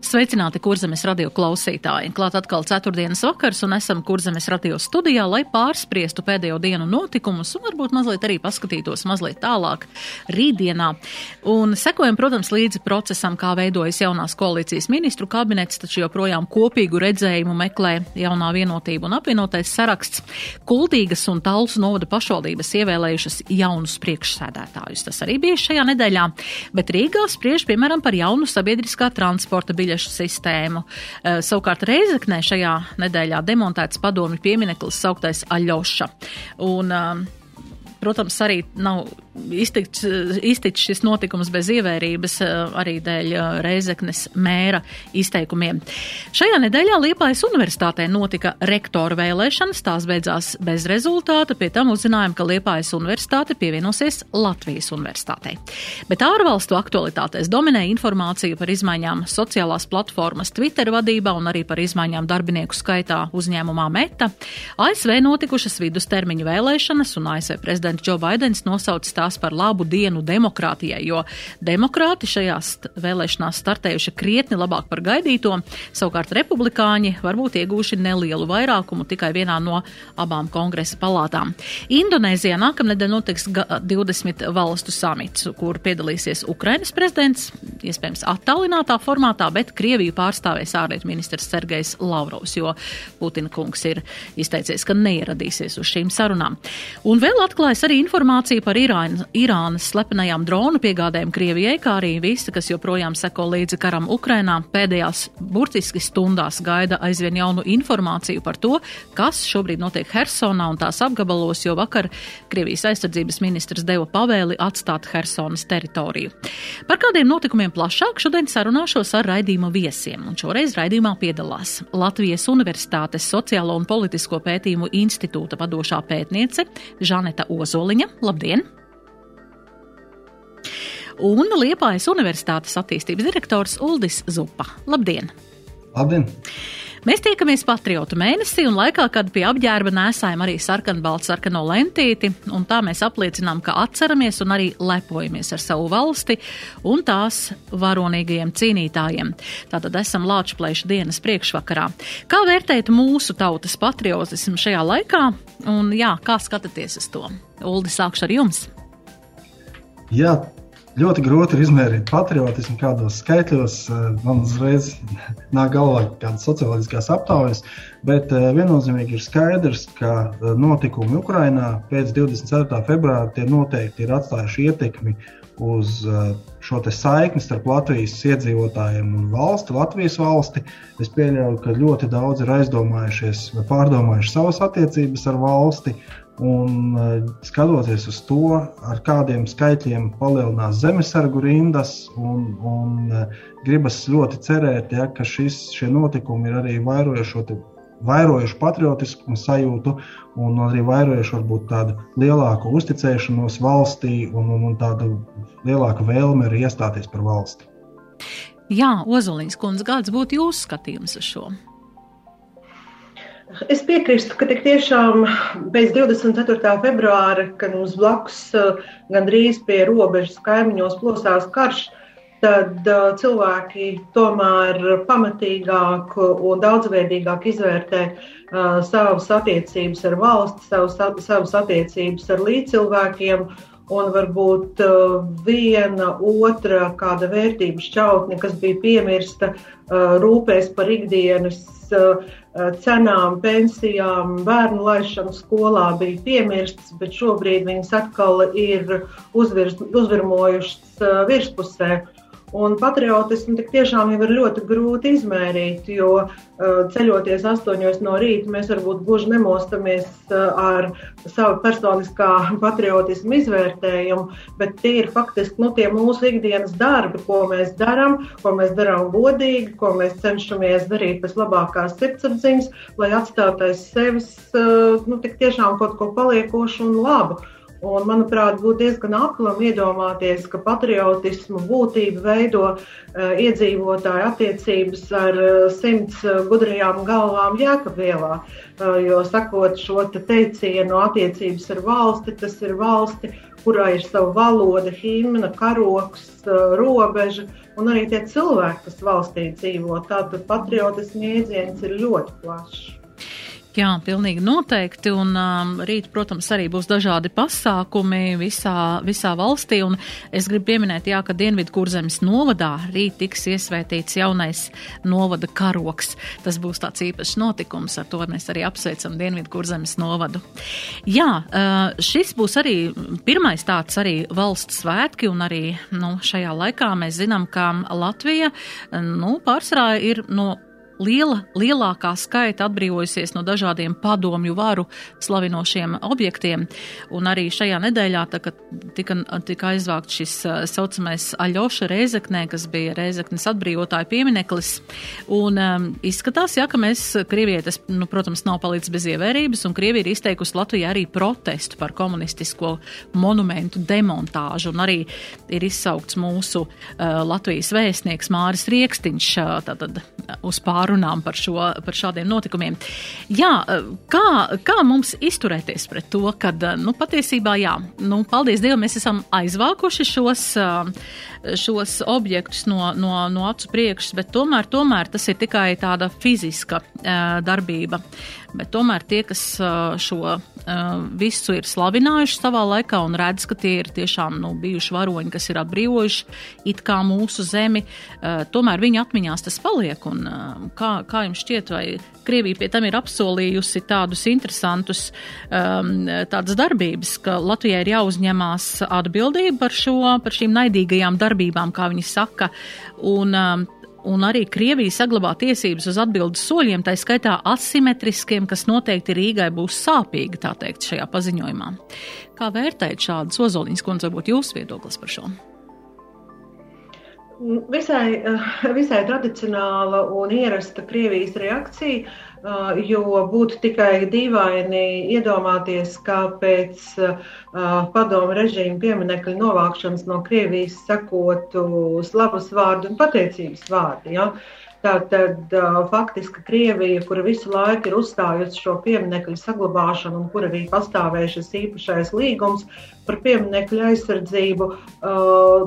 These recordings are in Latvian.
Sveicināti kurzemes radio klausītāji! Klāt atkal ceturtdienas vakars un esam kurzemes radio studijā, lai pārspriestu pēdējo dienu notikumus un varbūt mazliet arī paskatītos mazliet tālāk rītdienā. Un sekojam, protams, līdzi procesam, kā veidojas jaunās koalīcijas ministru kabinets, taču joprojām kopīgu redzējumu meklē jaunā vienotība un apvienotais saraksts. Kuldīgas un Talsu novada pašvaldības ievēlējušas jaunus priekšsēdētājus. Tas arī bija šajā nedēļā, bet Rīgā spriež, piemēram, par jaunu sabiedriskā transporta biļešu biļešu sistēmu. Eh, savukārt Reizeknē šajā nedēļā demontēts padomju piemineklis sauktais Aļoša. Un, um, protams, arī nav iztiks, iztiks šis notikums bez ievērības eh, arī dēļ eh, Reizeknes mēra izteikumiem. Šajā nedēļā Liepājas universitātē notika rektoru vēlēšanas, tās beidzās bez rezultāta, pie tam uzzinājām, ka Liepājas universitāte pievienosies Latvijas universitātei. Bet ārvalstu aktualitātēs dominē informācija par izmaiņām sociālās platformas Twitter vadībā un arī par izmaiņām darbinieku skaitā uzņēmumā Meta. ASV notikušas vidustermiņu vēlēšanas un ASV prezidents Džo Baidens nosauca tās par labu dienu demokrātijai, jo demokrāti šajās vēlēšanās startējuši krietni labāk par gaidīto, savukārt republikāņi varbūt iegūši nelielu vairākumu tikai vienā no abām kongresa palātām. Indonēzijā nākamnedēļ notiks 20 valstu samits, kur piedalīsies Ukrainas prezidents, iespējams attālinātā formātā, bet Krieviju pārstāvēs ārlietu ministrs Sergejs Lavrovs, jo Putina kungs ir izteicies, ka neieradīsies uz šīm sarunām. Un vēl atklājas arī informācija par Irānu, Irānas slepenajām dronu piegādēm Krievijai, kā arī visi, kas joprojām seko līdzi karam Ukrainā, pēdējās burtiski stundās gaida aizvien jaunu informāciju par to, kas šobrīd notiek Hersonā un tās apgabalos, jo vakar Krievijas aizsardzības ministrs deva pavēli atstāt Hersonas teritoriju. Par kādiem notikumiem plašāk šodien sarunāšos ar raidījuma viesiem, un šoreiz raidījumā piedalās Latvijas Universitātes Sociālo un Politisko pētījumu institūta vadošā pētniece Žaneta Ozoliņa. Labdien! un Liepājas Universitātes attīstības direktors Uldis Zupa. Labdien! Labdien! Mēs tiekamies patriotu mēnesī un laikā, kad pie apģērba nesājam arī sarkanbaltu sarkano lentīti, un tā mēs apliecinām, ka atceramies un arī lepojamies ar savu valsti un tās varonīgajiem cīnītājiem. Tātad esam Lāčplēša dienas priekšvakarā. Kā vērtēt mūsu tautas patriotismu šajā laikā, un jā, kā skatāties uz to? Uldi, sākšu ar jums! Jā, ļoti grūti ir izmērīt patriotismu kādos skaitļos. Eh, man uzreiz nāk galvā kādas socioloģiskās aptaujas, bet eh, viennozīmīgi ir skaidrs, ka eh, notikumi Ukrajinā pēc 24. februāra tie noteikti ir atstājuši ietekmi uz šo saikni starp Latvijas iedzīvotājiem un valsti, Latvijas valsti. Es pieļauju, ka ļoti daudz ir aizdomājušies pārdomājuši savas attiecības ar valsti Un e, skatoties uz to, ar kādiem skaitļiem palielinās zemesargu rindas, un, un e, gribas ļoti cerēt, ja, ka šis, šie notikumi ir arī vairojuši, vairojuši patriotismu sajūtu, un arī vairojuši varbūt tādu lielāku uzticēšanos valstī un, un, un tādu lielāku vēlmi arī iestāties par valsti. Jā, Ozolīns kundze, kāds būtu jūsu skatījums uz šo? Es piekrītu, ka tik tiešām pēc 24. februāra, kad mums blakus eh, gandrīz pie robežas kaimiņos plosās karš, tad uh, cilvēki tomēr pamatīgāk un daudzveidīgāk izvērtē uh, savas attiecības ar valsti, savas, savas attiecības ar līdzcilvēkiem. Un varbūt viena otra kāda vērtības šķautne, kas bija piemirsta, rūpēs par ikdienas uh, cenām, pensijām, bērnu laišanu skolā bija piemirstas, bet šobrīd viņas atkal ir uzvirs, uzvirmojušas virspusē. Un patriotismu tik tiešām jau ir ļoti grūti izmērīt, jo uh, ceļoties astoņos no rīta, mēs varbūt gluži nemostamies uh, ar savu personiskā patriotismu izvērtējumu, bet tie ir faktiski nu, tie mūsu ikdienas darbi, ko mēs darām, ko mēs darām godīgi, ko mēs cenšamies darīt pēc labākās sirdsapziņas, lai atstātu aiz sevis uh, nu, tik tiešām kaut ko paliekošu un labu. Un, manuprāt, būtu diezgan aklam iedomāties, ka patriotismu būtība veido uh, iedzīvotāju attiecības ar uh, simts uh, gudrajām galvām Jēkabvielā. Uh, jo sakot šo te teicienu attiecības ar valsti, tas ir valsti, kurā ir sava valoda, himna, karoks, uh, robeža un arī tie cilvēki, kas valstī dzīvo. Tātad patriotismu jēdziens ir ļoti plašs. Jā, pilnīgi noteikti. Un um, rīt, protams, arī būs dažādi pasākumi visā, visā valstī. Un es gribu pieminēt, jā, ka Dienvidu kurzemes novadā rīt tiks iesvētīts jaunais novada karoks. Tas būs tāds īpašs notikums. Ar to mēs arī apsveicam Dienvidu kurzemes novadu. Jā, uh, šis būs arī pirmais tāds arī valsts svētki. Un arī nu, šajā laikā mēs zinām, ka Latvija nu, pārsvarā ir no liela, lielākā skaita atbrīvojusies no dažādiem padomju varu slavinošiem objektiem. Un arī šajā nedēļā, tā, kad tika, tika aizvākt šis saucamais Aļoša Reizeknē, kas bija Reizeknes atbrīvotāju piemineklis. Un um, izskatās, jā, ka mēs, Krievijai tas, nu, protams, nav palicis bez ievērības, un Krievija ir izteikusi Latvijai arī protestu par komunistisko monumentu demontāžu, un arī ir izsaukts mūsu uh, Latvijas vēstnieks Māris Riekstiņš uh, tātad uz pāru pārunām par, šo, par šādiem notikumiem. Jā, kā, kā mums izturēties pret to, kad, nu, patiesībā, jā, nu, paldies Dievam, mēs esam aizvākuši šos, šos objektus no, no, no acu priekšas, bet tomēr, tomēr tas ir tikai tāda fiziska darbība. Bet tomēr tie, kas šo visu ir slavinājuši savā laikā un redz, ka tie ir tiešām nu, bijuši varoņi, kas ir atbrīvojuši it kā mūsu zemi, tomēr viņa atmiņās tas paliek. Un, kā, kā jums šķiet, vai Krievija pie tam ir apsolījusi tādus interesantus tādas darbības, ka Latvijai ir jāuzņemās atbildība par, šo, par šīm naidīgajām darbībām, kā viņi saka, un un arī Krievija saglabā tiesības uz atbildes soļiem, tā skaitā asimetriskiem, kas noteikti Rīgai būs sāpīgi, tā teikt, šajā paziņojumā. Kā vērtēt šādas ozoliņas, kundze, varbūt jūsu viedoklis par šo? Visai, visai tradicionāla un ierasta Krievijas reakcija jo būtu tikai dīvaini iedomāties, ka pēc uh, padomu režīmu pieminekļu novākšanas no Krievijas sekotu slavas vārdu un pateicības vārdi. Ja? Tātad uh, faktiski Krievija, kura visu laiku ir uzstājusi šo pieminiektu saglabāšanu un kur arī pastāvēja šis īpašais līgums par pieminiektu aizsardzību,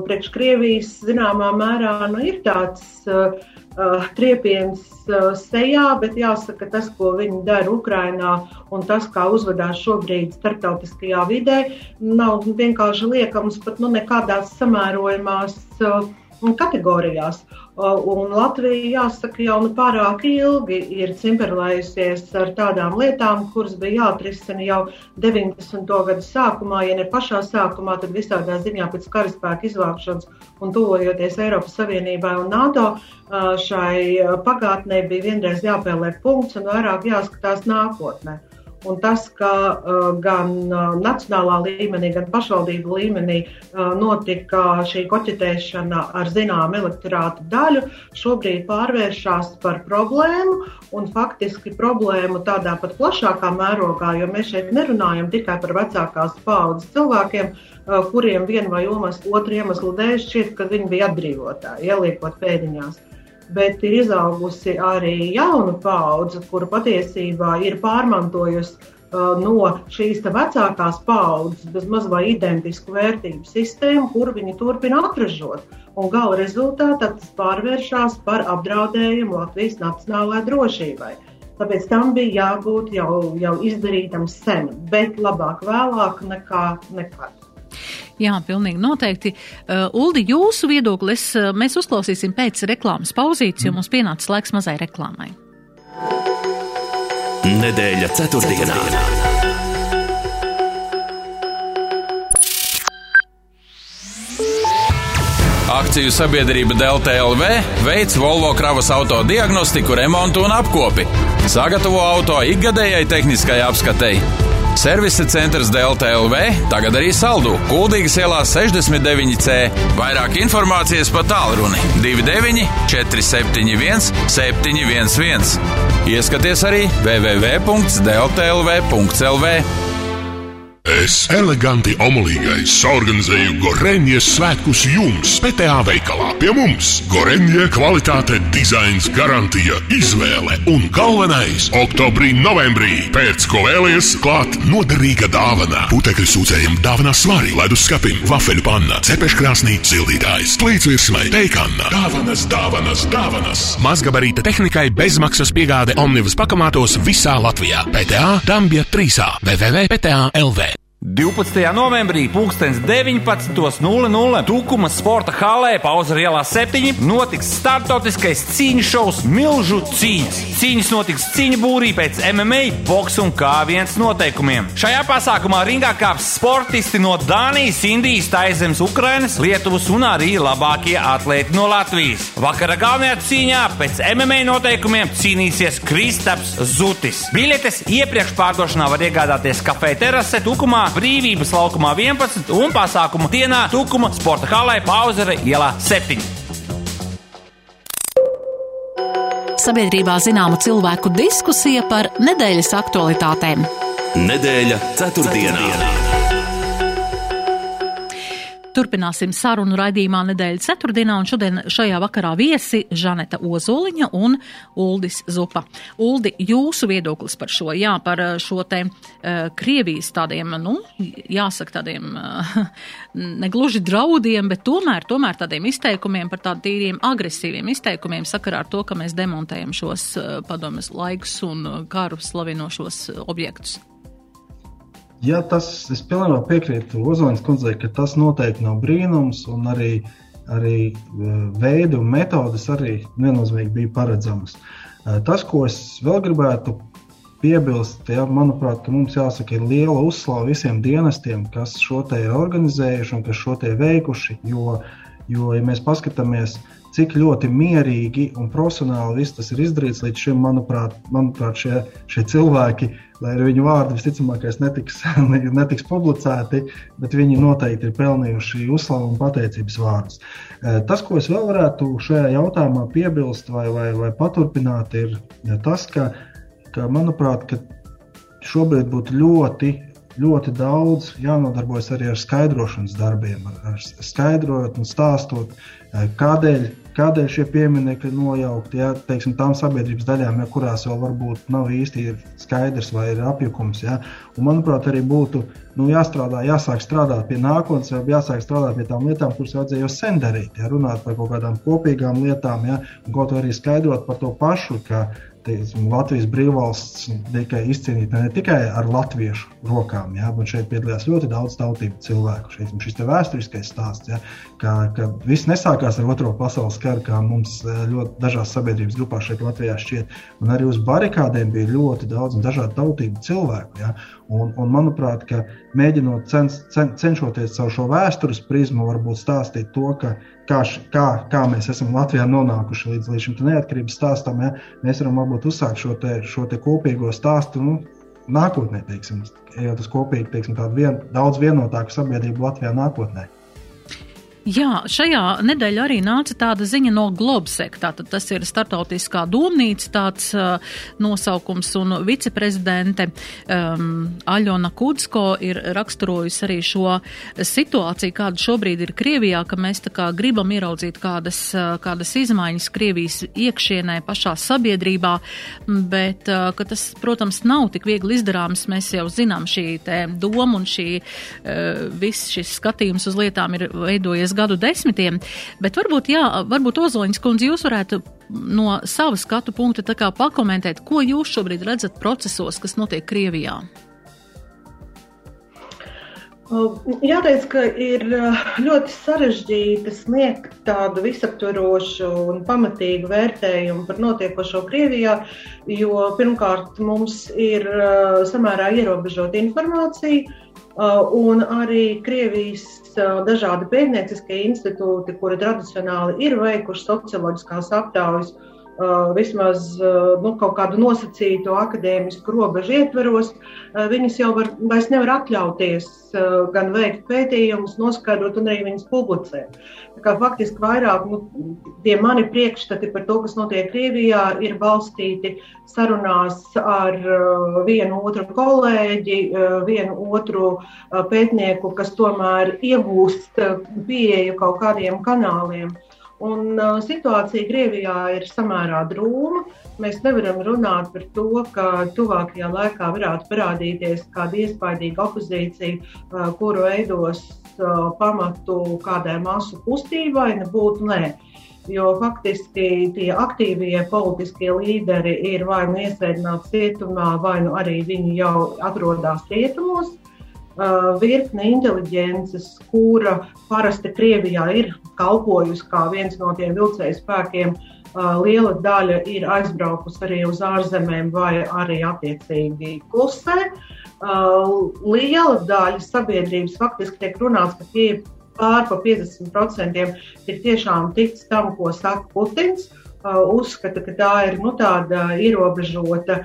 priekš Krievijas zināmā mērā nu, ir tāds uh, triepiens uh, sejā, bet jāsaka, tas, ko viņi dara Ukrajinā un tas, kā uzvedās šobrīd starptautiskajā vidē, nav vienkārši liekams pat nu, nekādās samērojamās uh, kategorijās. Un Latvija, jāsaka, jau nu pārāk ilgi ir cimperlējusies ar tādām lietām, kuras bija jāatrisina jau 90. gadu sākumā, ja ne pašā sākumā, tad visādā ziņā pēc karaspēka izvākšanas un tuvojoties Eiropas Savienībai un NATO. Šai pagātnē bija vienreiz jāpieliek punkts un vairāk jāskatās nākotnē. Un tas, ka uh, gan uh, nacionālā līmenī, gan pašvaldību līmenī uh, notika šī koķetēšana ar zināmu elektorātu daļu, šobrīd pārvēršas par problēmu un faktiski problēmu tādā pat plašākā mērogā, jo mēs šeit nerunājam tikai par vecākās paudzes cilvēkiem, uh, kuriem vienu vai otru iemeslu dēļ šķiet, ka viņi bija atbrīvotāji, ieliekot pēdiņās bet ir izaugusi arī jauna paudze, kura patiesībā ir pārmantojusi uh, no šīs vecākās paudzes bezmaz vai identisku vērtību sistēmu, kuru viņi turpina atražot. Un gala rezultātā tas pārvēršas par apdraudējumu Latvijas nacionālajai drošībai. Tāpēc tam bija jābūt jau, jau izdarītam sen, bet labāk vēlāk nekā nekad. Jā, pilnīgi noteikti. Uh, Uldi, jūsu viedoklis uh, mēs uzklausīsim pēc reklāmas pauzītes, jo mums pienācis laiks mazai reklāmai. Nedēļa ceturtdienā. Akciju sabiedrība Delta LV veids Volvo kravas auto diagnostiku, remontu un apkopi. Sagatavo auto ikgadējai tehniskai apskatei Servisa centrs Delta LV tagad arī saldu Kuldīgas ielā 69C. Vairāk informācijas pa tālruni 29 471 711. Ieskaties arī www.deltlv.lv. Es, eleganti omulīgais, organizēju Goreņģijas svētkus jums, PTA veikalā pie mums. Goreņģija kvalitāte, dizains, garantija, izvēle un galvenais - oktobrī, novembrī. Pēc ko vēlies, klāt noderīga dāvana. Putekļu sūcējiem dāvinā svarī, ledus skapim, vafeļu panna, cepeškrāsnī, sildītājs, plītsvirsmai, teikanna, dāvanas, dāvanas, dāvanas. Mazgabarīta tehnikai bezmaksas piegāde Omnibus pakamātos visā Latvijā. PTA Dambja 3. www.pta.lv 12. novembrī, 19.00 Tukuma sporta halē, Pauzera ielā 7, notiks startautiskais cīņu šovs Milžu cīņas. Cīņas notiks cīņu būrī pēc MMA, boks un K1 noteikumiem. Šajā pasākumā ringā kāps sportisti no Dānijas, Indijas, Taizemes, Ukrainas, Lietuvas un arī labākie atlēti no Latvijas. Vakara galvenajā cīņā pēc MMA noteikumiem cīnīsies Kristaps Zutis. Biļetes iepriekš pārdošanā var iegādāties kafejnīcā terase Tukumā Brīvības laukumā 11 un pasākumu dienā Tukuma sporta halē Pauzere ielā 7. Sabiedrībā zināma cilvēku diskusija par nedēļas aktualitātēm. Nedēļa ceturtdienā. ceturtdienā. Turpināsim sarunu raidījumā nedēļas ceturtdienā, un šodien šajā vakarā viesi Žaneta Ozoliņa un Uldis Zupa. Uldi, jūsu viedoklis par šo, jā, par eh, šo te uh, Krievijas tādiem, nu, jāsaka tādiem uh, negluži draudiem, bet tomēr, tomēr tādiem izteikumiem par tādiem tīriem agresīviem izteikumiem sakarā ar to, ka mēs demontējam šos uh, padomas laikus un karu slavinošos objektus. Jā, tas es pilnībā piekrītu Ozoliņas kundzei, ka tas noteikti nav brīnums, un arī, arī e, veidi un metodes arī viennozīmīgi bija paredzamas. E, tas, ko es vēl gribētu piebilst, ja, manuprāt, ka mums jāsaka, ir liela uzslava visiem dienestiem, kas šo te ir organizējuši un kas šo te ir veikuši. Jo, jo ja mēs paskatāmies, cik ļoti mierīgi un profesionāli viss tas ir izdarīts līdz šim, manuprāt, manuprāt šie, šie cilvēki lai arī viņu vārdi visticamāk netiks, netiks publicēti, bet viņi noteikti ir pelnījuši uzslavu un pateicības vārdus. E, tas, ko es vēl varētu šajā jautājumā piebilst vai, vai, vai paturpināt, ir tas, ka, ka manuprāt, ka šobrīd būtu ļoti ļoti daudz jānodarbojas arī ar skaidrošanas darbiem, ar, ar skaidrojot un stāstot, e, kādēļ Kādēļ šie pieminekļi nojaukti? Ja, teiksim, tām sabiedrības daļām, ja, kurās vēl varbūt nav īsti skaidrs vai ir apjukums. Ja. Un, manuprāt, arī būtu nu, jāstrādā, jāsāk strādāt pie nākotnes, vai jāsāk strādāt pie tām lietām, kuras vajadzēja jau sen darīt. Ja, runāt par kaut kādām kopīgām lietām, ja, un kaut arī skaidrot par to pašu, ka teiksim, Latvijas brīvvalsts tika izcīnīta ne tikai ar latviešu rokām, ja, bet šeit piedalījās ļoti daudz tautību cilvēku. Šeit, šis vēsturiskais stāsts, ja, ka, ka viss nesākās ar Otro pasaules karu, kā mums eh, ļoti dažās sabiedrības grupās šeit Latvijā šķiet. Un arī uz barikādēm bija ļoti daudz dažādu tautību cilvēku. Ja, un, un manuprāt, ka mēģinot cens, cen, cenšoties caur šo vēstures prizmu, varbūt stāstīt to, ka kā, kā, kā mēs esam Latvijā nonākuši līdz, līdz šim neatkarības stāstam. Ja? Mēs varam varbūt uzsākt šo, te, šo te kopīgo stāstu nu, nākotnē, teiksim, ejot uz kopīgu, teiksim, tādu vien, daudz vienotāku sabiedrību Latvijā nākotnē. Jā, šajā nedēļā arī nāca tāda ziņa no Globsek. Tātad tas ir startautiskā domnīca tāds uh, nosaukums un viceprezidente um, Aļona Kudsko ir raksturojusi arī šo situāciju, kāda šobrīd ir Krievijā, ka mēs tā kā gribam ieraudzīt kādas, uh, kādas izmaiņas Krievijas iekšienē pašā sabiedrībā, bet uh, ka tas, protams, nav tik viegli izdarāms. Mēs jau zinām šī doma un šī uh, viss šis skatījums uz lietām ir veidojies gadu desmitiem, bet varbūt, jā, varbūt Ozoliņas kundze, jūs varētu no sava skatu punkta tā kā pakomentēt, ko jūs šobrīd redzat procesos, kas notiek Krievijā? Jāteic, ka ir ļoti sarežģīti sniegt tādu visaptvarošu un pamatīgu vērtējumu par notiekošo Krievijā, jo pirmkārt mums ir samērā ierobežota informācija, un arī Krievijas dažādi pētnieciskie institūti, kuri tradicionāli ir veikuši socioloģiskās aptaujas Uh, vismaz uh, nu, kaut kādu nosacītu akadēmisku robežu ietveros, uh, viņas jau var, vairs nevar atļauties gan veikt pētījumus, noskaidrot un arī viņas publicēt. Faktiski vairāk nu, tie mani priekšstati par to, kas notiek Krievijā, ir balstīti sarunās ar vienu otru kolēģi, vienu otru pētnieku, kas tomēr iegūst pieeju kaut kādiem kanāliem. Un, uh, situācija Krievijā ir samērā drūma. Mēs nevaram runāt par to, ka tuvākajā laikā varētu parādīties kāda iespaidīga opozīcija, uh, kuru veidos uh, pamatu kādai masu kustībai, nebūtu nē. Jo faktiski tie aktīvie politiskie līderi ir vai nu iesaistīti cietumā, vai nu arī viņi jau atrodas cietumos. Uh, virkne inteliģences, kura parasti Krievijā ir kalpojusi kā viens no tiem vilcēju spēkiem. Uh, liela daļa ir aizbraukusi arī uz ārzemēm, vai arī attiecīgi klusē. Uh, liela daļa sabiedrības faktiski tiek runāts, ka tie pār pa 50% ir tiešām tic tam, ko saka Putins. Uh, uzskata, ka tā ir nu, tāda ierobežota,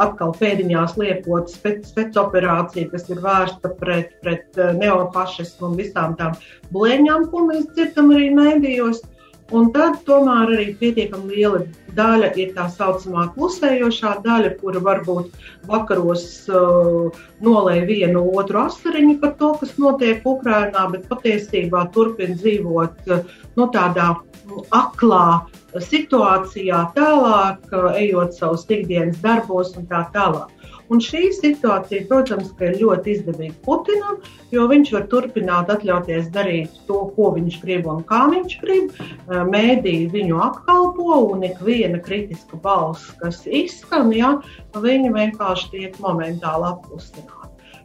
atkal pēdiņās liekot spēcoperācija, kas ir vērsta pret, pret neofašismu un visām tām blēņām, ko mēs dzirdam arī mēdījos. Un tad tomēr arī pietiekami liela daļa ir tā saucamā klusējošā daļa, kura varbūt vakaros uh, nolēja vienu otru asariņu par to, kas notiek Ukrajinā, bet patiesībā turpina dzīvot uh, nu, tādā aklā situācijā, tālāk, ejot savus ikdienas darbos un tā tālāk. Un šī situācija, protams, ir ļoti izdevīga Putinam, jo viņš var turpināt atļauties darīt to, ko viņš grib un kā viņš grib. Mēdī viņu apkalpo, un ik viena kritiska balss, kas izskan, ja, viņa vienkārši tiek momentāli apklusināta.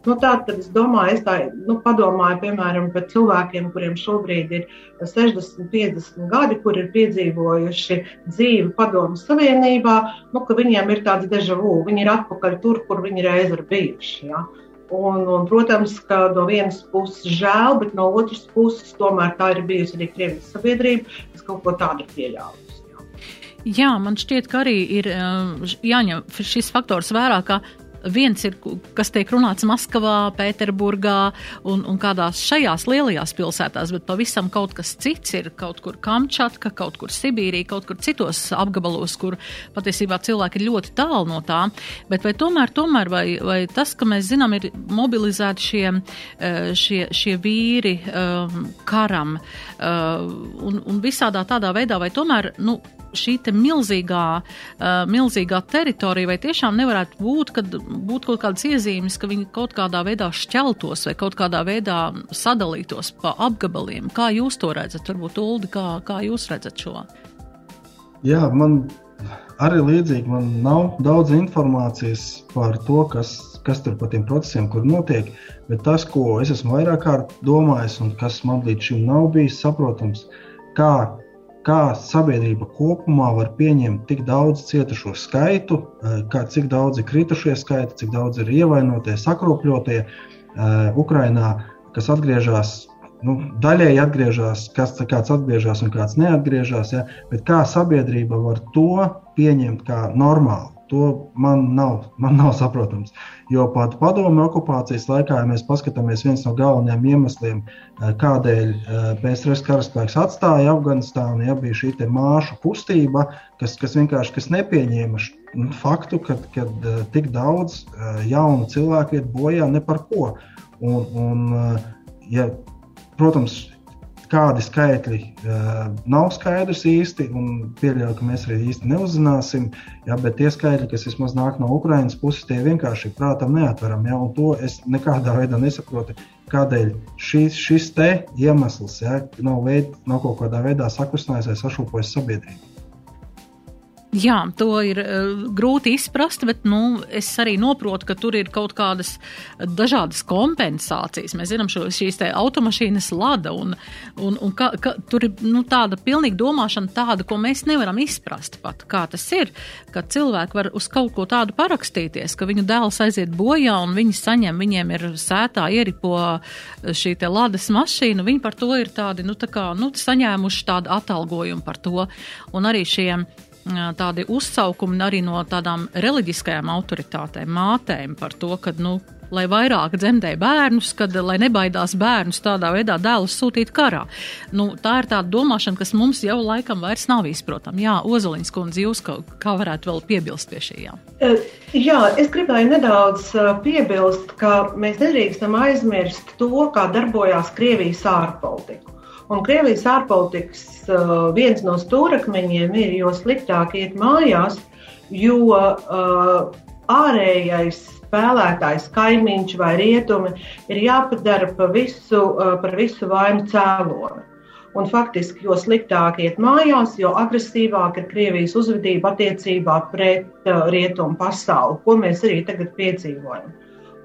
Nu, Tātad es domāju, es tā, nu, padomāju piemēram par cilvēkiem, kuriem šobrīd ir 60, 50 gadi, kur ir piedzīvojuši dzīvi Padomu Savienībā, nu, ka viņiem ir tāds deja vu, viņi ir atpakaļ tur, kur viņi reiz ir bijuši. Ja? Un, un, protams, ka no vienas puses žēl, bet no otras puses tomēr tā ir bijusi arī Krievijas sabiedrība, kas kaut ko tādu ir pieļāvusi. Jā, man šķiet, ka arī ir jāņem šis faktors vērā, ka viens ir, kas tiek runāts Maskavā, Pēterburgā un, un kādās šajās lielajās pilsētās, bet pavisam kaut kas cits ir kaut kur Kamčatka, kaut kur Sibīrija, kaut kur citos apgabalos, kur patiesībā cilvēki ir ļoti tālu no tā. Bet vai tomēr, tomēr vai, vai tas, ka mēs zinām, ir mobilizēti šie, eh, šie, šie vīri um, karam uh, un, un visādā tādā veidā, vai tomēr, nu, šī milzīgā, uh, milzīgā teritorija, vai tiešām nevarētu būt, kad būtu kaut kādas iezīmes, ka viņi kaut kādā veidā šķeltos vai kaut kādā veidā sadalītos pa apgabaliem. Kā jūs to redzat? Varbūt, Uldi, kā, kā jūs redzat šo? Jā, man arī līdzīgi man nav daudz informācijas par to, kas, kas tur par tiem procesiem, kur notiek. Bet tas, ko es esmu vairāk kārt domājis un kas man līdz šim nav bijis saprotams, kā kā sabiedrība kopumā var pieņemt tik daudz cietušo skaitu, eh, kā, cik daudz ir kritušie skaiti, cik daudz ir ievainotie, sakropļotie uh, Ukrainā, kas atgriežas. Nu, daļēji atgriežas, kas kāds atgriežas un kāds neatgriežas, ja, bet kā sabiedrība var to pieņemt kā normālu? To man nav, man nav saprotams. Jo pat padomju okupācijas laikā, ja mēs paskatāmies, viens no galvenajiem iemesliem, eh, kādēļ eh, PSRS karaspēks atstāja Afganistānu, ja bija šī māšu kustība, kas, kas vienkārši kas nepieņēma faktu, ka eh, tik daudz jaunu cilvēku iet bojā ne par ko. Un, un, ja, protams, Kādi skaitļi uh, nav skaidrs īsti, un pieļauju, ka mēs arī īsti neuzzināsim. Ja, bet tie skaitļi, kas vismaz nāk no Ukraiņas puses, tie vienkārši prātam neatveram. Ja, to es nekādā veidā nesaprotu, kādēļ šis, šis te iemesls ja, nav, veid, nav kaut kādā veidā sakustinājies vai sašūpojis sabiedrību. Jā, to ir uh, grūti izprast, bet nu, es arī saprotu, ka tur ir kaut kādas dažādas kompensācijas. Mēs zinām, šo, šīs automašīnas lada, un, un, un ka, ka, tur ir nu, tāda pilnīga domāšana, tāda, ko mēs nevaram izprast pat, kā tas ir, ka cilvēki var uz kaut ko tādu parakstīties, ka viņu dēls aiziet bojā, un viņi saņem, viņiem ir sētā ieripo šī te lades mašīna, viņi par to ir tādi, nu, tā kā, nu, saņēmuši tādu atalgojumu par to, un arī šiem tādi uzsaukumi arī no tādām reliģiskajām autoritātēm, mātēm par to, ka, nu, lai vairāk dzemdē bērnus, kad, lai nebaidās bērnus tādā veidā dēlus sūtīt karā. Nu, tā ir tāda domāšana, kas mums jau laikam vairs nav izprotama. Jā, Ozoliņš kundze, jūs kā, kā varētu vēl piebilst pie šī? Jā? jā, es gribēju nedaudz piebilst, ka mēs nedrīkstam aizmirst to, kā darbojās Krievijas ārpolitika. Un Krievijas ārpolitikas viens no stūrakmeņiem ir, jo sliktāk iet mājās, jo uh, ārējais spēlētājs, kaimiņš vai rietumi ir jāpadara pa visu, par visu vainu cēloni. Un faktiski, jo sliktāk iet mājās, jo agresīvāk ir Krievijas uzvedība attiecībā pret uh, rietumu pasauli, ko mēs arī tagad piedzīvojam.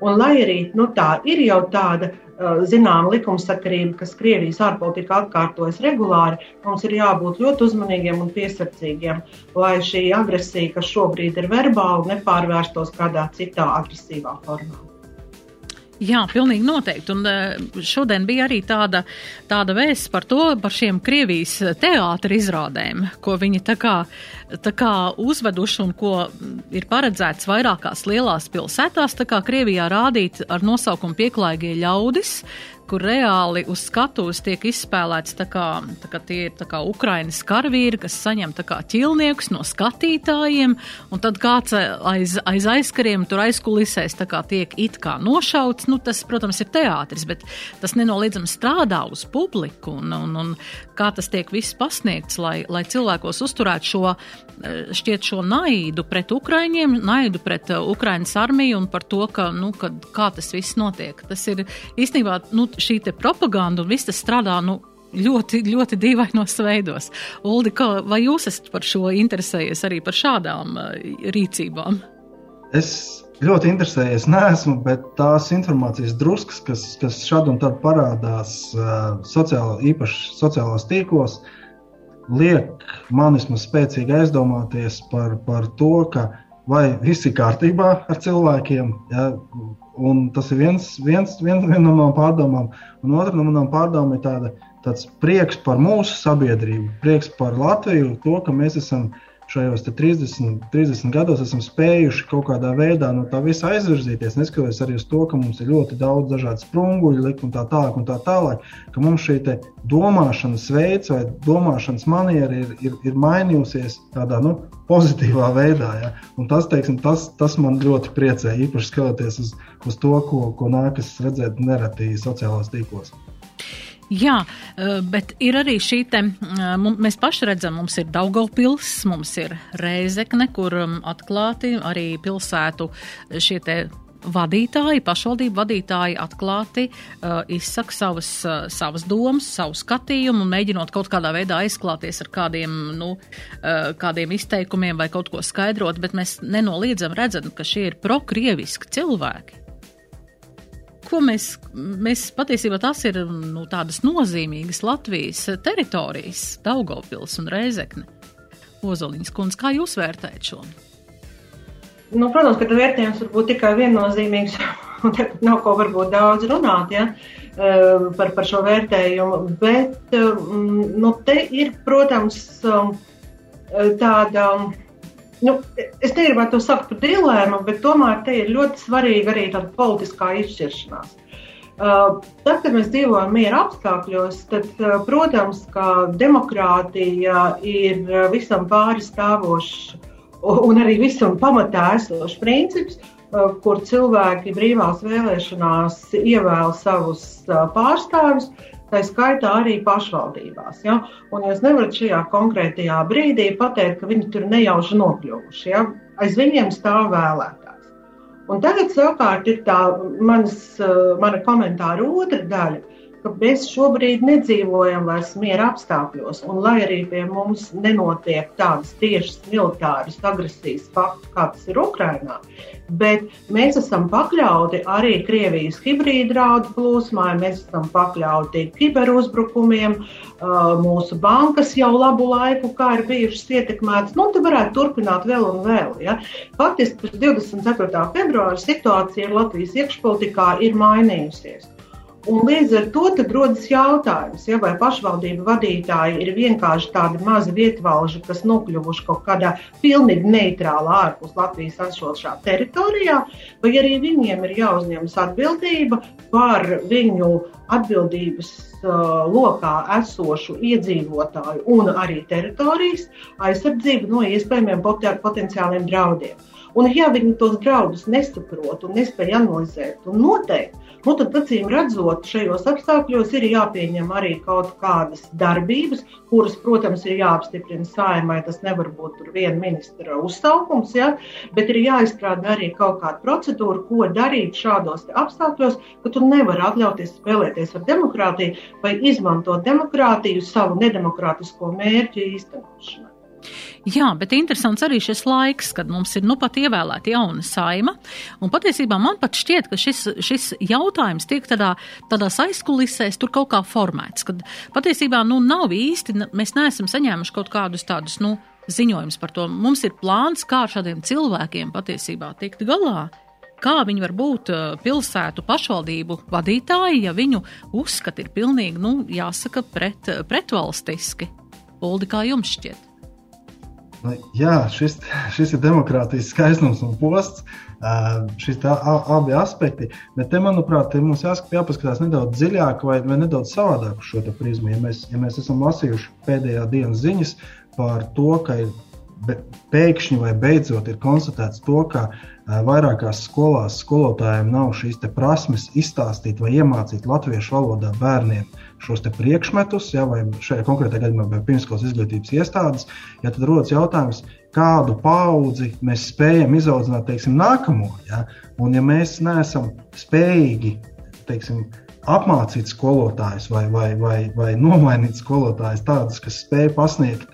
Un, lai arī nu, tā ir jau tāda uh, zināma likumsakarība, kas Krievijas ārpolitikā atkārtojas regulāri, mums ir jābūt ļoti uzmanīgiem un piesardzīgiem, lai šī agresija, kas šobrīd ir verbāla, nepārvērstos kādā citā agresīvā formā. Jā, pilnīgi noteikti. Un eh, šodien bija arī tāda, tāda vēsts par to, par šiem Krievijas teātra izrādēm, ko viņi tā kā, tā kā uzveduši un ko ir paredzēts vairākās lielās pilsētās, tā kā Krievijā rādīt ar nosaukumu pieklājīgie ļaudis, kur reāli uz skatuves tiek izspēlēts tā kā, tā kā tie ir tā kā Ukrainas karavīri, kas saņem tā kā ķilniekus no skatītājiem, un tad kāds aiz, aiz aizkariem tur aizkulisēs tā kā tiek it kā nošauts. Nu, tas, protams, ir teātris, bet tas nenoliedzami strādā uz publiku, un, un, un kā tas tiek viss pasniegts, lai, lai cilvēkos uzturētu šo, šķiet šo naidu pret Ukraiņiem, naidu pret Ukrainas armiju un par to, ka, nu, ka, kā tas viss notiek. Tas ir īstenībā, nu, šī propaganda un viss tas strādā nu, ļoti, ļoti dīvainos veidos. Uldi, kā, vai jūs esat par šo interesējies arī par šādām uh, rīcībām? Es ļoti interesējies, neesmu, bet tās informācijas druskas, kas, kas šad un tad parādās uh, sociālo, īpaši sociālajos tīklos, liek man vismaz spēcīgi aizdomāties par, par to, ka vai viss ir kārtībā ar cilvēkiem, ja, Un tas ir viens, viens, viens, viena no manām pārdomām. Un otra no manām pārdomām ir tāda, tāds prieks par mūsu sabiedrību, prieks par Latviju, to, ka mēs esam šajos 30, 30 gados esam spējuši kaut kādā veidā no tā visa aizvirzīties, neskatoties arī uz to, ka mums ir ļoti daudz dažādu sprunguļu, likt un tā tālāk, un tā tālāk, ka mums šī domāšanas veids vai domāšanas maniera ir, ir, ir mainījusies tādā nu, pozitīvā veidā. Ja? Un tas, teiksim, tas, tas man ļoti priecē, īpaši skatoties uz, uz to, ko, ko nākas redzēt nereti sociālajos tīklos. Jā, eh, bet ir arī šī te, eh, mēs paši redzam, mums ir Daugavpils, mums ir Rēzekne, kur um, atklāti arī pilsētu šie te vadītāji, pašvaldību vadītāji atklāti uh, izsaka savas, uh, savas domas, savu skatījumu mēģinot kaut kādā veidā aizklāties ar kādiem, nu, uh, kādiem izteikumiem vai kaut ko skaidrot, bet mēs nenoliedzam redzam, ka šie ir prokrieviski cilvēki ko mēs, mēs patiesībā tas ir nu, tādas nozīmīgas Latvijas teritorijas, Daugavpils un Reizekne. Ozoliņas kundze, kā jūs vērtējat šo? Nu, protams, ka vērtējums var būt tikai viennozīmīgs, un te nav ko varbūt daudz runāt ja, eh, par, par šo vērtējumu. Bet mm, nu, te ir, protams, tāda nu, es negribētu to saukt par dilemmu, bet tomēr te ir ļoti svarīga arī tāda politiskā izšķiršanās. Uh, tad, kad mēs dzīvojam miera apstākļos, tad, uh, protams, ka demokrātija ir uh, visam pāri stāvošs un arī visam pamatā esošs princips, kur cilvēki brīvās vēlēšanās ievēl savus pārstāvjus, tā skaitā arī pašvaldībās. Ja? Un jūs nevarat šajā konkrētajā brīdī pateikt, ka viņi tur nejauši nokļuvuši. Ja? Aiz viņiem stāv vēlētājs. Un tagad savukārt ir tā manas, mana komentāra otra daļa ka mēs šobrīd nedzīvojam vairs miera apstākļos, un lai arī pie mums nenotiek tādas tiešas militāras agresijas fakts, kā tas ir Ukrainā, bet mēs esam pakļauti arī Krievijas hibrīda draudu plūsmai, mēs esam pakļauti kiberuzbrukumiem, mūsu bankas jau labu laiku, kā ir bijušas ietekmētas, nu, te varētu turpināt vēl un vēl. Ja? Faktiski pēc 24. februāra situācija Latvijas iekšpolitikā ir mainījusies. Un līdz ar to rodas jautājums, ja, vai pašvaldību vadītāji ir vienkārši tādi mazi vietvalži, kas nokļuvuši kaut kādā pilnīgi neitrālā ārpus Latvijas esošā teritorijā, vai arī viņiem ir jāuzņemas atbildība par viņu atbildības uh, lokā esošu iedzīvotāju un arī teritorijas aizsardzību no iespējamiem potenciāliem draudiem. Un, ja viņi tos draudus nesaprot un nespēj analizēt un noteikt, nu, tad, acīm redzot, šajos apstākļos ir jāpieņem arī kaut kādas darbības, kuras, protams, ir jāapstiprina saimai. Tas nevar būt viena ministra uzsaukums, ja? bet ir jāizstrādā arī kaut kāda procedūra, ko darīt šādos apstākļos, ka tu nevari atļauties spēlēties ar demokrātiju vai izmantot demokrātiju savu nedemokrātisko mērķu īstenošanai. Jā, bet interesants arī šis laiks, kad mums ir nu pat ievēlēta jauna saima. Un patiesībā man pat šķiet, ka šis, šis jautājums tiek tādā, tādās aizkulisēs tur kaut kā formēts. Kad patiesībā nu nav īsti, mēs neesam saņēmuši kaut kādus tādus, nu, ziņojums par to. Mums ir plāns, kā ar šādiem cilvēkiem patiesībā tikt galā. Kā viņi var būt uh, pilsētu pašvaldību vadītāji, ja viņu uzskati ir pilnīgi, nu, jāsaka, pret, pretvalstiski? Uldi, kā jums šķiet? Nu, jā, šis, šis ir demokrātijas skaistums un posts. Šis tā, abi aspekti, bet te, manuprāt, te mums jāskat, jāpaskatās nedaudz dziļāk vai, vai nedaudz savādāk uz šo prizmu. Ja mēs, ja mēs esam lasījuši pēdējā dienas ziņas par to, ka ir pēkšņi vai beidzot ir konstatēts to, ka vairākās skolās skolotājiem nav šīs prasmes izstāstīt vai iemācīt latviešu valodā bērniem šos priekšmetus, ja, vai šajā konkrētajā gadījumā vai pirmskolas izglītības iestādes, ja tad rodas jautājums, kādu paudzi mēs spējam izaudzināt teiksim, nākamo. Ja, un ja mēs neesam spējīgi teiksim, apmācīt skolotājus vai, vai, vai, vai nomainīt skolotājus tādus, kas spēj pasniegt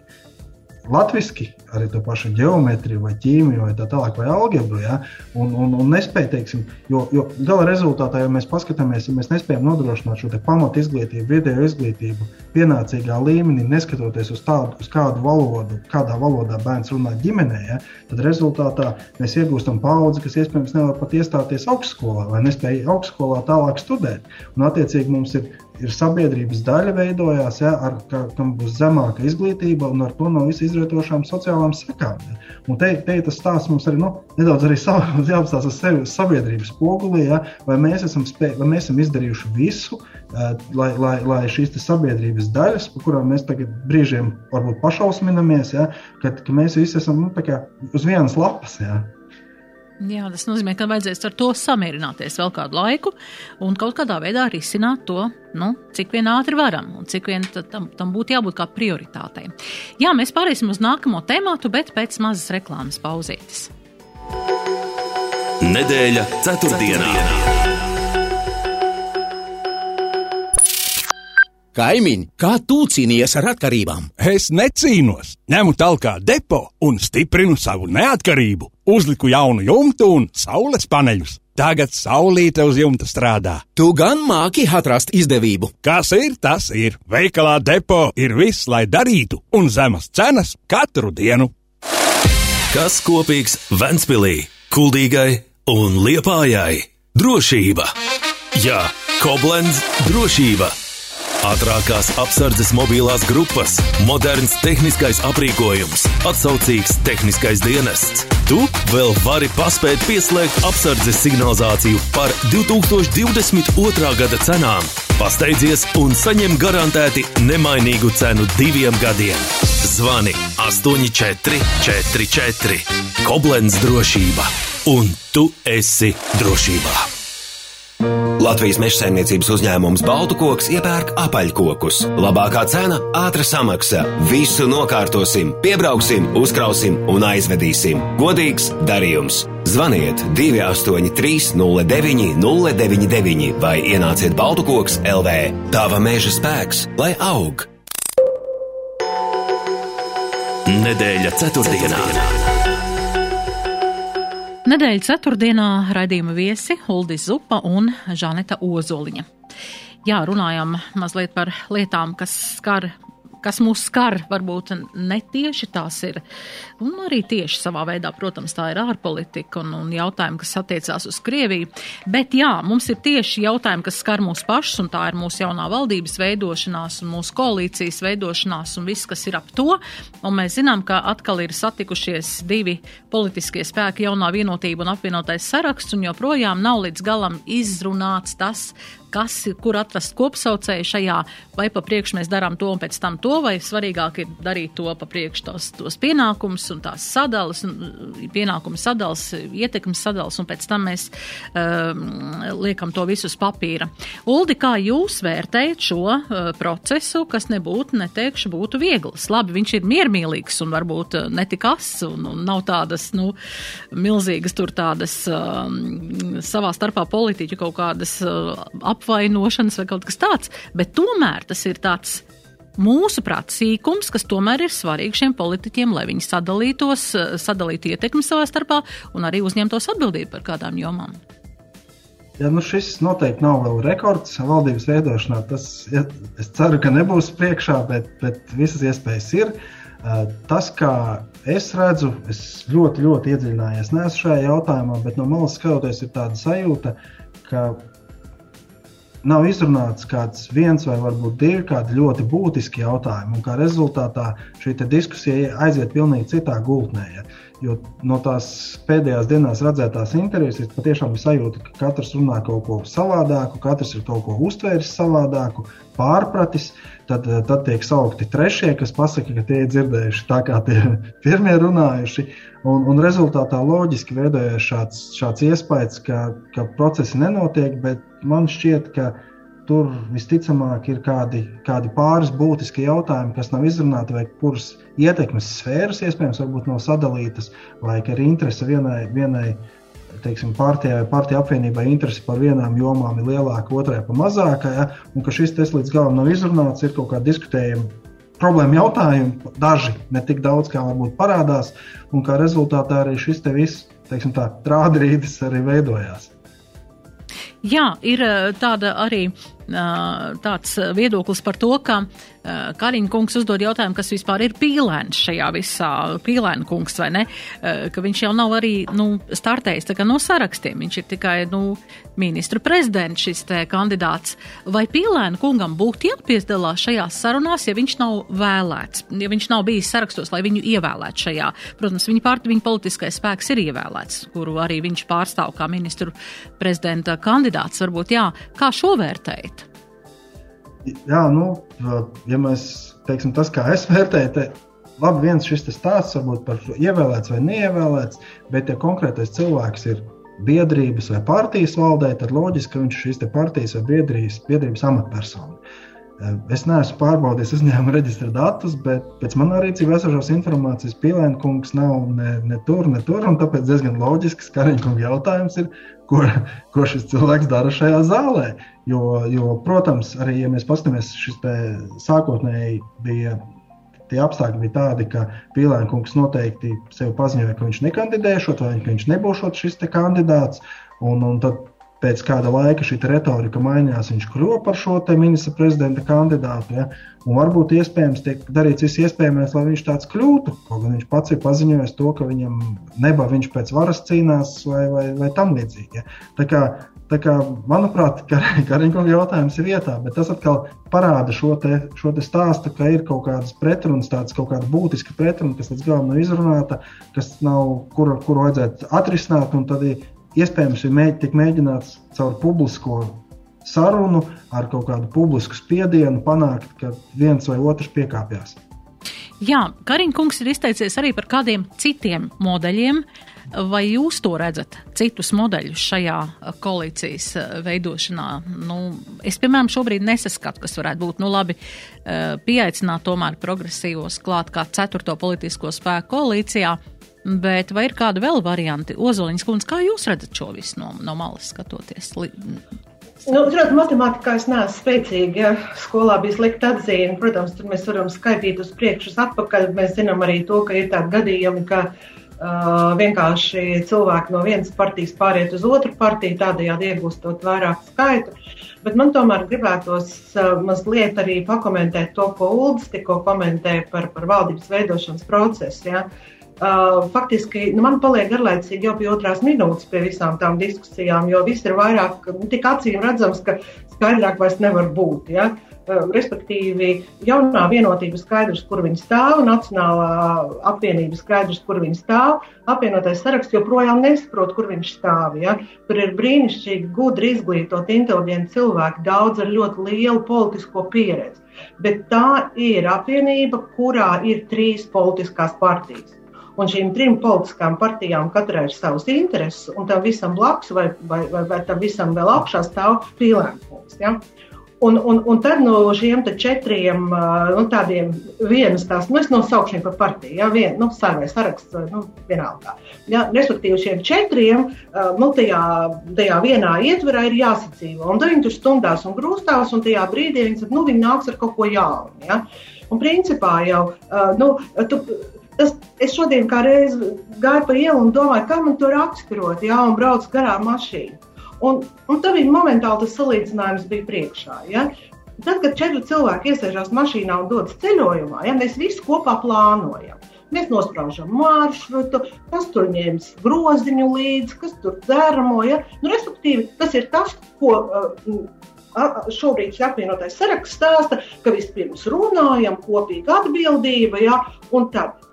latviešu, arī to pašu geometriju, vai ķīmiju, vai tā tālāk, vai algebru. Ja? Un, un, un nespēja, teiksim, jo, jo gala rezultātā, ja mēs paskatāmies, ja mēs nespējam nodrošināt šo pamatu izglītību, vietējo izglītību pienācīgā līmenī, neskatoties uz tādu, uz kādu valodu, kādā valodā bērns runā ģimenē, ja? tad rezultātā mēs iegūstam paudzi, kas iespējams nevar pat iestāties augstskolā vai nespēja augstskolā tālāk studēt. Un, attiecīgi, mums ir ir sabiedrības daļa veidojās, ja, ar, ka, kam būs zemāka izglītība un ar to no visu izrietošām sociālām sekām. Ja. Un te, te tas stāsts mums arī nu, nedaudz arī jāapstāsta sevi sabiedrības spogulī, ja, vai, mēs esam spēj, vai mēs esam izdarījuši visu, uh, lai, lai, lai šīs sabiedrības daļas, par kurām mēs tagad brīžiem varbūt pašausminamies, ja, ka, ka mēs visi esam nu, uz vienas lapas. Ja. Jā, tas nozīmē, ka vajadzēs ar to samierināties vēl kādu laiku un kaut kādā veidā risināt to, nu, cik vien ātri varam un cik vien tam, tam būtu jābūt kā prioritātei. Jā, mēs pāriesim uz nākamo tēmātu, bet pēc mazas reklāmas pauzītes. Nedēļa ceturtdienā. ceturtdienā. Kaimiņ, kā tu cīnījies ar atkarībām? Es necīnos, ņemu talkā depo un stiprinu savu neatkarību. Uzliku jaunu jumtu un saules paneļus. Tagad saulīte uz jumta strādā. Tu gan māki atrast izdevību. Kas ir, tas ir. Veikalā depo ir viss, lai darītu, un zemas cenas katru dienu. Kas kopīgs Ventspīlī, Kuldīgai un Liepājai? Drošība! Jā, Koblenz drošība! Ātrākās apsardzes mobilās grupas, moderns tehniskais aprīkojums, atsaucīgs tehniskais dienests. Tu vēl vari paspēt pieslēgt apsardzes signalizāciju par 2022. gada cenām. Pasteidzies un saņem garantēti nemainīgu cenu diviem gadiem. Zvani 8444 Koblenz drošība, un tu esi drošībā! Latvijas meža saimniecības uzņēmums Baltukoks iepērk apaļkokus. Labākā cena - ātra samaksa. Visu nokārtosim, piebrauksim, uzkrausim un aizvedīsim. Godīgs darījums! Zvaniet 283 09 099 vai ienāciet Baltukoks LV. Tava meža spēks, lai aug! Nedēļa ceturtdienā. ceturtdienā. Nedēļas ceturtdienā raidījuma viesi Uldis Zupa un Žaneta Ozoliņa. Jā, runājam mazliet par lietām, kas skar kas mūs skar, varbūt netieši tās ir, un arī tieši savā veidā, protams, tā ir ārpolitika un, un jautājumi, kas attiecās uz Krieviju. Bet jā, mums ir tieši jautājumi, kas skar mūs pašus, un tā ir mūsu jaunā valdības veidošanās un mūsu koalīcijas veidošanās un viss, kas ir ap to. Un mēs zinām, ka atkal ir satikušies divi politiskie spēki, jaunā vienotība un apvienotais saraksts, un joprojām nav līdz galam izrunāts tas, kas ir, kur atrast kopsaucēju šajā, vai pa priekšu mēs darām to un pēc tam to, vai svarīgāk ir darīt to pa priekšu tos, tos pienākumus un tās sadalas, pienākumu sadalas, ietekmes sadalas, un pēc tam mēs um, liekam to visu uz papīra. Uldi, kā jūs vērtējat šo uh, procesu, kas nebūtu, neteikšu, būtu viegls? Labi, viņš ir miermīlīgs un varbūt uh, netikas, un, un nav tādas, nu, milzīgas tur tādas um, savā starpā politiķu kaut kādas uh, apvainošanas vai kaut kas tāds, bet tomēr tas ir tāds mūsuprāt, sīkums, kas tomēr ir svarīgi šiem politiķiem, lai viņi sadalītos, sadalītu ietekmi savā starpā un arī uzņemtos atbildību par kādām jomām. Ja, nu šis noteikti nav vēl rekords valdības veidošanā. Tas, ja, es ceru, ka nebūs priekšā, bet, bet visas iespējas ir. Tas, kā es redzu, es ļoti, ļoti iedziļinājos šajā jautājumā, bet no malas skatoties, ir tāda sajūta, ka nav izrunāts kāds viens vai varbūt divi kādi ļoti būtiski jautājumi. Kā rezultātā šī diskusija aiziet pilnīgi citā gultnē. Ja? Jo no tās pēdējās dienās redzētās intervijas es patiešām sajūtu, ka katrs runā kaut ko savādāku, katrs ir kaut ko uztvēris savādāku, pārpratis. Tad, tad tiek saukti trešie, kas pasaka, ka tie ir dzirdējuši tā, kā tie pirmie runājuši. Un, un rezultātā loģiski veidojas šāds, šāds iespējas, ka, ka procesi nenotiek, bet man šķiet, ka tur visticamāk ir kādi, kādi pāris būtiski jautājumi, kas nav izrunāti, vai kuras ietekmes sfēras iespējams nav sadalītas, vai ka ir interese vienai, vienai teiksim, partijai vai partiju apvienībai interese par vienām jomām ir lielāka, otrai par mazākai, ja, un ka šis tests līdz galam nav izrunāts, ir kaut kā diskutējami problēma jautājumi, daži ne tik daudz, kā varbūt parādās, un kā rezultātā arī šis te viss, teiksim tā, rādrītis arī veidojās. Jā, ir eh, tāda arī tāds viedoklis par to, ka Kariņa kungs uzdod jautājumu, kas vispār ir pīlēns šajā visā, pīlēna kungs vai ne, ka viņš jau nav arī, nu, startējis tā kā no sarakstiem, viņš ir tikai, nu, ministru prezidents šis te kandidāts. Vai pīlēna kungam būtu jāpiedalās šajās sarunās, ja viņš nav vēlēts, ja viņš nav bijis sarakstos, lai viņu ievēlētu šajā? Protams, viņa pārti, viņa politiskais spēks ir ievēlēts, kuru arī viņš pārstāv kā ministru prezidenta kandidāts. Varbūt, jā, kā šo vērtējat? jā, nu, ja mēs teiksim, tas, kā es vērtēju, tad labi, viens šis stāsts varbūt par ievēlēts vai neievēlēts, bet ja konkrētais cilvēks ir biedrības vai partijas valdē, tad loģiski, ka viņš ir šīs partijas vai biedrības, biedrības amatpersona. Es neesmu pārbaudījis uzņēmuma reģistra datus, bet pēc manā rīcībā esošās informācijas Pīlēna kungs nav ne, ne tur, ne tur. Tāpēc diezgan loģisks Kariņkunga jautājums ir, ko, ko šis cilvēks dara šajā zālē. Jo, jo protams, arī ja mēs paskatāmies, šis sākotnēji bija. Tie apstākļi bija tādi, ka Pīlēna kungs noteikti sev paziņoja, ka viņš nekandidēšot, vai viņš nebūs šis kandidāts. Un, un tad pēc kāda laika šī retorika mainījās, viņš kļuva par šo ministra prezidenta kandidātu. Ja? Un varbūt iespējams tiek darīts viss iespējamais, lai viņš tāds kļūtu. Kaut gan viņš pats ir paziņojis to, ka viņam neba viņš pēc varas cīnās vai, vai, vai tam līdzīgi. Ja? Tā kā, tā kā, manuprāt, Kariņkunga jautājums ir vietā, bet tas atkal parāda šo, te, šo te stāstu, ka ir kaut kādas pretrunas, tādas kaut kāda būtiska pretruna, kas līdz galam nav izrunāta, kas nav, kuru, kuru vajadzētu atrisināt. Tad iespējams ir mēģ, tik mēģināts caur publisko sarunu ar kaut kādu publisku spiedienu panākt, ka viens vai otrs piekāpjas. Jā, Kariņkungs ir izteicies arī par kādiem citiem modeļiem. Vai jūs to redzat, citus modeļus šajā koalīcijas veidošanā? Nu, es, piemēram, šobrīd nesaskatu, kas varētu būt. Nu, labi, eh, pieaicināt tomēr progresīvos klāt kā ceturto politisko spēku koalīcijā. Bet vai ir kāda vēl varianti? Ozoliņas kundze, kā jūs redzat šo visu no, no malas skatoties? Nu, Zināt, matemātikā es neesmu spēcīga. Ja skolā bija slikta atzīme. Protams, tur mēs varam skaitīt uz priekšu, atpakaļ. Mēs zinām arī to, ka ir tādi gadījumi, ka Uh, vienkārši cilvēki no vienas partijas pāriet uz otru partiju, tādējādi iegūstot vairāk skaitu. Bet man tomēr gribētos uh, mazliet arī pakomentēt to, ko Uldis tikko komentēja par, par valdības veidošanas procesu. Ja? Uh, faktiski nu, man paliek garlaicīgi jau pie otrās minūtes pie visām tām diskusijām, jo viss ir vairāk, nu, tik acīm redzams, ka skaidrāk vairs nevar būt. Ja? Uh, respektīvi, jaunā vienotība skaidrs, kur viņi stāv, Nacionālā apvienība skaidrs, kur viņi stāv, apvienotais saraksts joprojām nesaprot, kur viņš stāv. Ja? Tur ir brīnišķīgi, gudri izglītot, inteliģenti cilvēki, daudz ar ļoti lielu politisko pieredzi. Bet tā ir apvienība, kurā ir trīs politiskās partijas. Un šīm trim politiskām partijām katrai ir savs intereses, un tam visam blakus vai, vai, vai, vai tam visam vēl augšā stāv pīlēns. Ja? Un, un, un tad no šiem četriem nu, tādiem vienas tās, nu, es nosaukšu par partiju, ja, vien, nu, sarvai saraksts, nu, vienalga. Ja, respektīvi, šiem četriem, nu, tajā, tajā vienā ietverā ir jāsadzīvo. Un tad viņi tur stundās un grūstās, un tajā brīdī viņi saka, nu, viņi nāks ar kaut ko jaunu. Ja. Un principā jau, nu, tu, tas, es šodien kā reiz gāju pa ielu un domāju, kā man to raksturot, ja, un braucu garām mašīnu. Un, un tad viņa momentāli tas salīdzinājums bija priekšā. Ja? Tad, kad četri cilvēki iesēžās mašīnā un dodas ceļojumā, ja, mēs visi kopā plānojam. Mēs nospraužam maršrutu, kas tur ņems groziņu līdzi, kas tur dzēramo. Ja? Nu, respektīvi, tas ir tas, ko uh, šobrīd šī apvienotais saraksts stāsta, ka vispirms runājam, kopīga atbildība, ja, un tad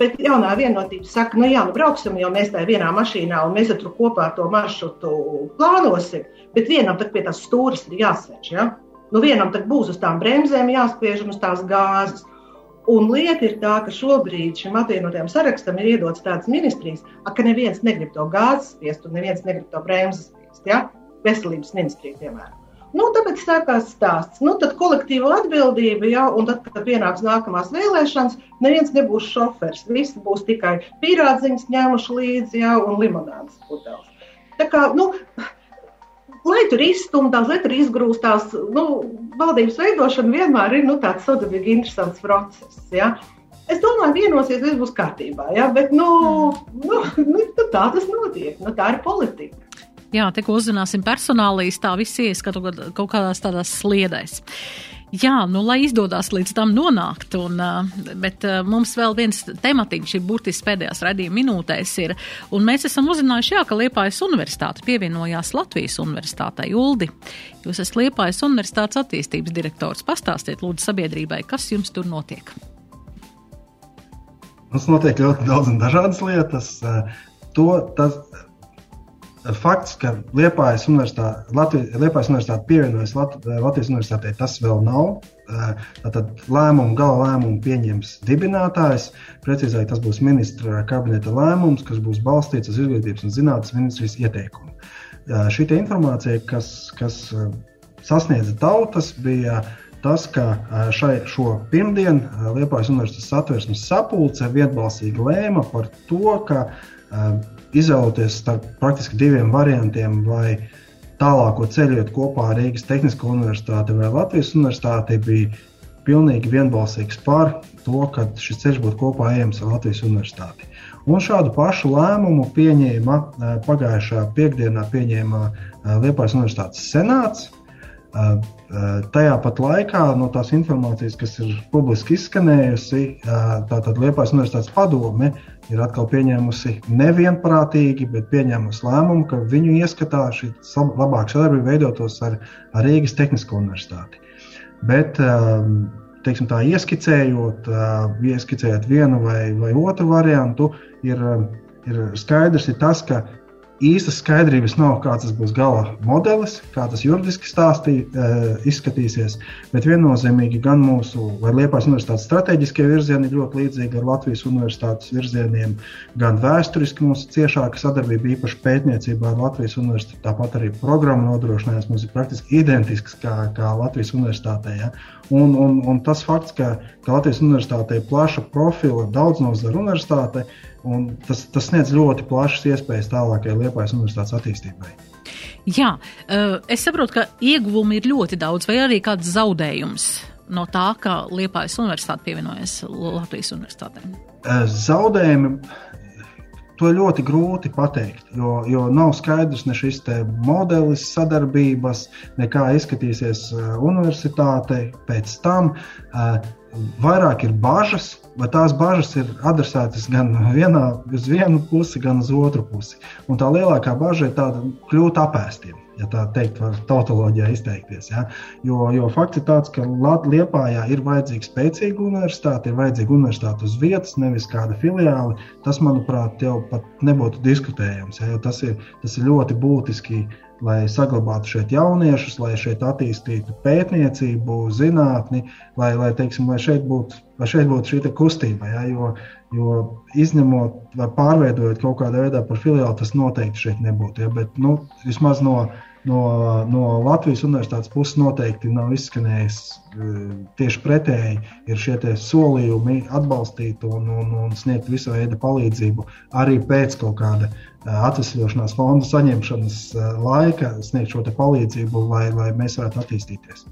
Bet jaunā vienotība saka, nu jā, nu brauksim jau mēs tajā vienā mašīnā un mēs tur kopā to maršrutu plānosim. Bet vienam tad pie tās stūres ir jāsēž. Ja? Nu vienam tad būs uz tām bremzēm jāspiež un uz tās gāzes. Un lieta ir tā, ka šobrīd šim apvienotajam sarakstam ir iedots tāds ministrijas, ka neviens negrib to gāzes spiest un neviens negrib to bremzes spiest. Ja? Veselības ministrija, piemēram. Nu, tāpēc sākās stāsts. Nu, tad kolektīva atbildība, ja, un tad, kad pienāks nākamās vēlēšanas, neviens nebūs šofers. Visi būs tikai pīrādziņas ņēmuši līdzi, ja, un limonādes puteles. Tā kā, nu, lai tur izstumtās, lai tur izgrūstās, nu, valdības veidošana vienmēr ir nu, tāds sadarbīgi interesants process. Ja. Es domāju, vienosies, viss būs kārtībā, ja, bet nu, nu, nu, tā tas notiek. Nu, tā ir politika. Jā, tikko uzzināsim personālīs, tā viss ies kaut, kādās tādās sliedēs. Jā, nu, lai izdodas līdz tam nonākt, un, bet mums vēl viens tematiņš ir burtiski pēdējās radījuma minūtēs ir, un mēs esam uzzinājuši, jā, ka Liepājas universitāte pievienojās Latvijas universitātei Uldi. Jūs esat Liepājas universitātes attīstības direktors. Pastāstiet lūdzu sabiedrībai, kas jums tur notiek. Mums notiek ļoti daudz un dažādas lietas. To, tas, fakts, ka Liepājas universitāte, Liepājas universitāte pievienojas Lat, Latvijas universitātei, tas vēl nav. Tātad lēmumu, gala lēmumu pieņems dibinātājs. Precīzāk, tas būs ministra kabineta lēmums, kas būs balstīts uz izglītības un zinātnes ministrijas ieteikumu. Šī informācija, kas, kas sasniedza tautas, bija tas, ka šai, šo pirmdienu Liepājas universitātes satversmes sapulce vienbalsīgi lēma par to, ka izvēloties starp praktiski diviem variantiem, vai tālāko ceļu iet kopā ar Rīgas Tehnisko universitāti vai Latvijas universitāti, bija pilnīgi vienbalsīgs par to, ka šis ceļš būtu kopā ejams ar Latvijas universitāti. Un šādu pašu lēmumu pieņēma eh, pagājušā piekdienā pieņēma eh, Liepājas Universitātes senāts. Eh, tajā pat laikā no tās informācijas, kas ir publiski izskanējusi, tātad Liepājas Universitātes padome ir atkal pieņēmusi nevienprātīgi, bet pieņēmusi lēmumu, ka viņu ieskatā šī labāka sadarbība veidotos ar, ar Rīgas Tehnisko universitāti. Bet, um, teiksim, tā ieskicējot, uh, ieskicējot vienu vai, vai otru variantu, ir, ir skaidrs, ir tas, ka īstas skaidrības nav, kāds būs gala modelis, kā tas juridiski stāstī, uh, izskatīsies. Bet viennozīmīgi gan mūsu Lietuvas universitātes strateģiskie virzieni ir ļoti līdzīgi ar Latvijas universitātes virzieniem, gan vēsturiski mūsu ciešāka sadarbība, īpaši pētniecībā ar Latvijas universitāti. Tāpat arī programmu nodrošinājums mums ir praktiski identisks kā, kā Latvijas universitātē. Ja? Un, un, un tas fakts, ka, ka Latvijas universitātē ir plaša profila, daudz nozaru universitāte, Un tas, tas sniedz ļoti plašas iespējas tālākajai Liepājas universitātes attīstībai. Jā, eh, es saprotu, ka ieguvumi ir ļoti daudz, vai arī kāds zaudējums no tā, ka Liepājas universitāte pievienojas Latvijas universitātēm. Eh, zaudējumi to ļoti grūti pateikt, jo, jo nav skaidrs ne šis modelis sadarbības, ne kā izskatīsies universitāte pēc tam. Vairāk ir bažas, vai tās bažas ir adresētas gan vienā, uz vienu pusi, gan uz otru pusi. Un tā lielākā bažas ir tāda kļūt apēstiem ja tā teikt, var tautoloģijā izteikties. Ja? Jo, jo fakts ir tāds, ka Lietpājā ir vajadzīga spēcīga universitāte, ir vajadzīga universitāte uz vietas, nevis kāda filiāli. Tas, manuprāt, jau pat nebūtu diskutējams. Ja? Tas ir, tas ir ļoti būtiski lai saglabātu šeit jauniešus, lai šeit attīstītu pētniecību, zinātni, lai, lai, teiksim, lai šeit būtu, lai šeit būtu šī kustība. Ja, jo, jo izņemot vai pārveidojot kaut kādā veidā par filiāli, tas noteikti šeit nebūtu. Ja, bet nu, vismaz no no, no Latvijas universitātes puses noteikti nav izskanējis e, tieši pretēji. Ir šie solījumi atbalstīt un, un, un sniegt visu veidu palīdzību arī pēc kaut kāda e, atvesļošanās fonda saņemšanas e, laika, sniegt šo palīdzību, lai, lai mēs varētu attīstīties.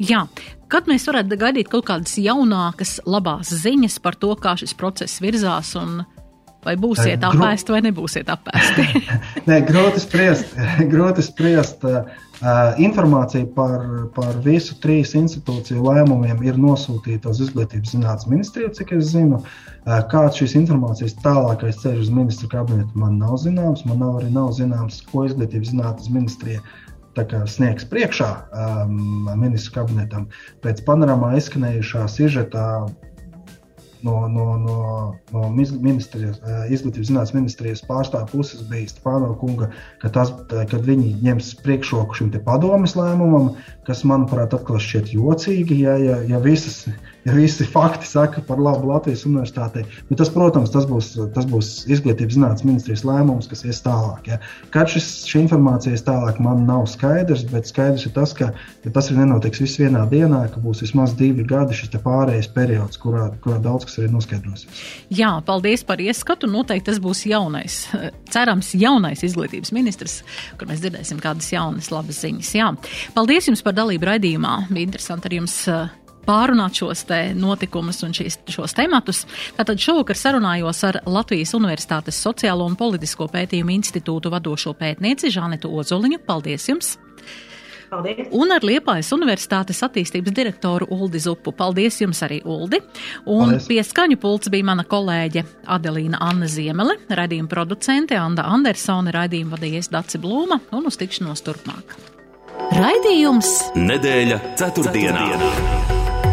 Jā, kad mēs varētu gaidīt kaut kādas jaunākas, labās ziņas par to, kā šis process virzās un Vai būsiet Gro... apēsti vai nebūsiet apēsti? Nē, grūti spriest. grūti spriest. Informācija par, par visu trīs institūciju lēmumiem ir nosūtīta uz Izglītības zinātnes ministriju, cik es zinu. Kāds šīs informācijas tālākais ceļš uz ministru kabinetu man nav zināms. Man nav arī nav zināms, ko Izglītības zinātnes ministrija sniegs priekšā um, ministru kabinetam. Pēc panorāmā izskanējušā sižetā no, no, no, no ministrijas, eh, izglītības zinātnes ministrijas pārstāvja puses bija Stefano kunga, ka tas, eh, kad viņi ņems priekšroku šim padomas lēmumam, kas, manuprāt, atkal šķiet jocīgi, ja, ja, ja, visas, visi fakti saka par labu Latvijas universitātei. Bet tas, protams, tas būs, tas būs izglītības zinātnes ministrijas lēmums, kas ies tālāk. Ja. Kad šis, šī informācija ies tālāk, man nav skaidrs, bet skaidrs ir tas, ka ja tas ir nenotiks viss vienā dienā, ka būs vismaz divi gadi šis pārējais periods, kurā, kurā daudz kas arī noskaidrosies. Jā, paldies par ieskatu. Noteikti tas būs jaunais, cerams, jaunais izglītības ministrs, kur mēs dzirdēsim kādas jaunas, labas ziņas. Jā, paldies jums par dalību raidījumā. Bija interesanti ar jums pārunāt šos notikumus un šīs, šos tematus. Tātad šovakar sarunājos ar Latvijas Universitātes Sociālo un Politisko pētījumu institūtu vadošo pētnieci Žanetu Ozoliņu. Paldies jums! Paldies. Un ar Liepājas Universitātes attīstības direktoru Uldi Zupu. Paldies jums arī, Uldi. Un Paldies. pie skaņu pults bija mana kolēģe Adelīna Anna Ziemele, raidījuma producente Anda Andersone, raidījuma vadījies Daci Blūma un uz tikšanos turpmāk. Raidījums Nedēļa ceturtdienā. ceturtdienā.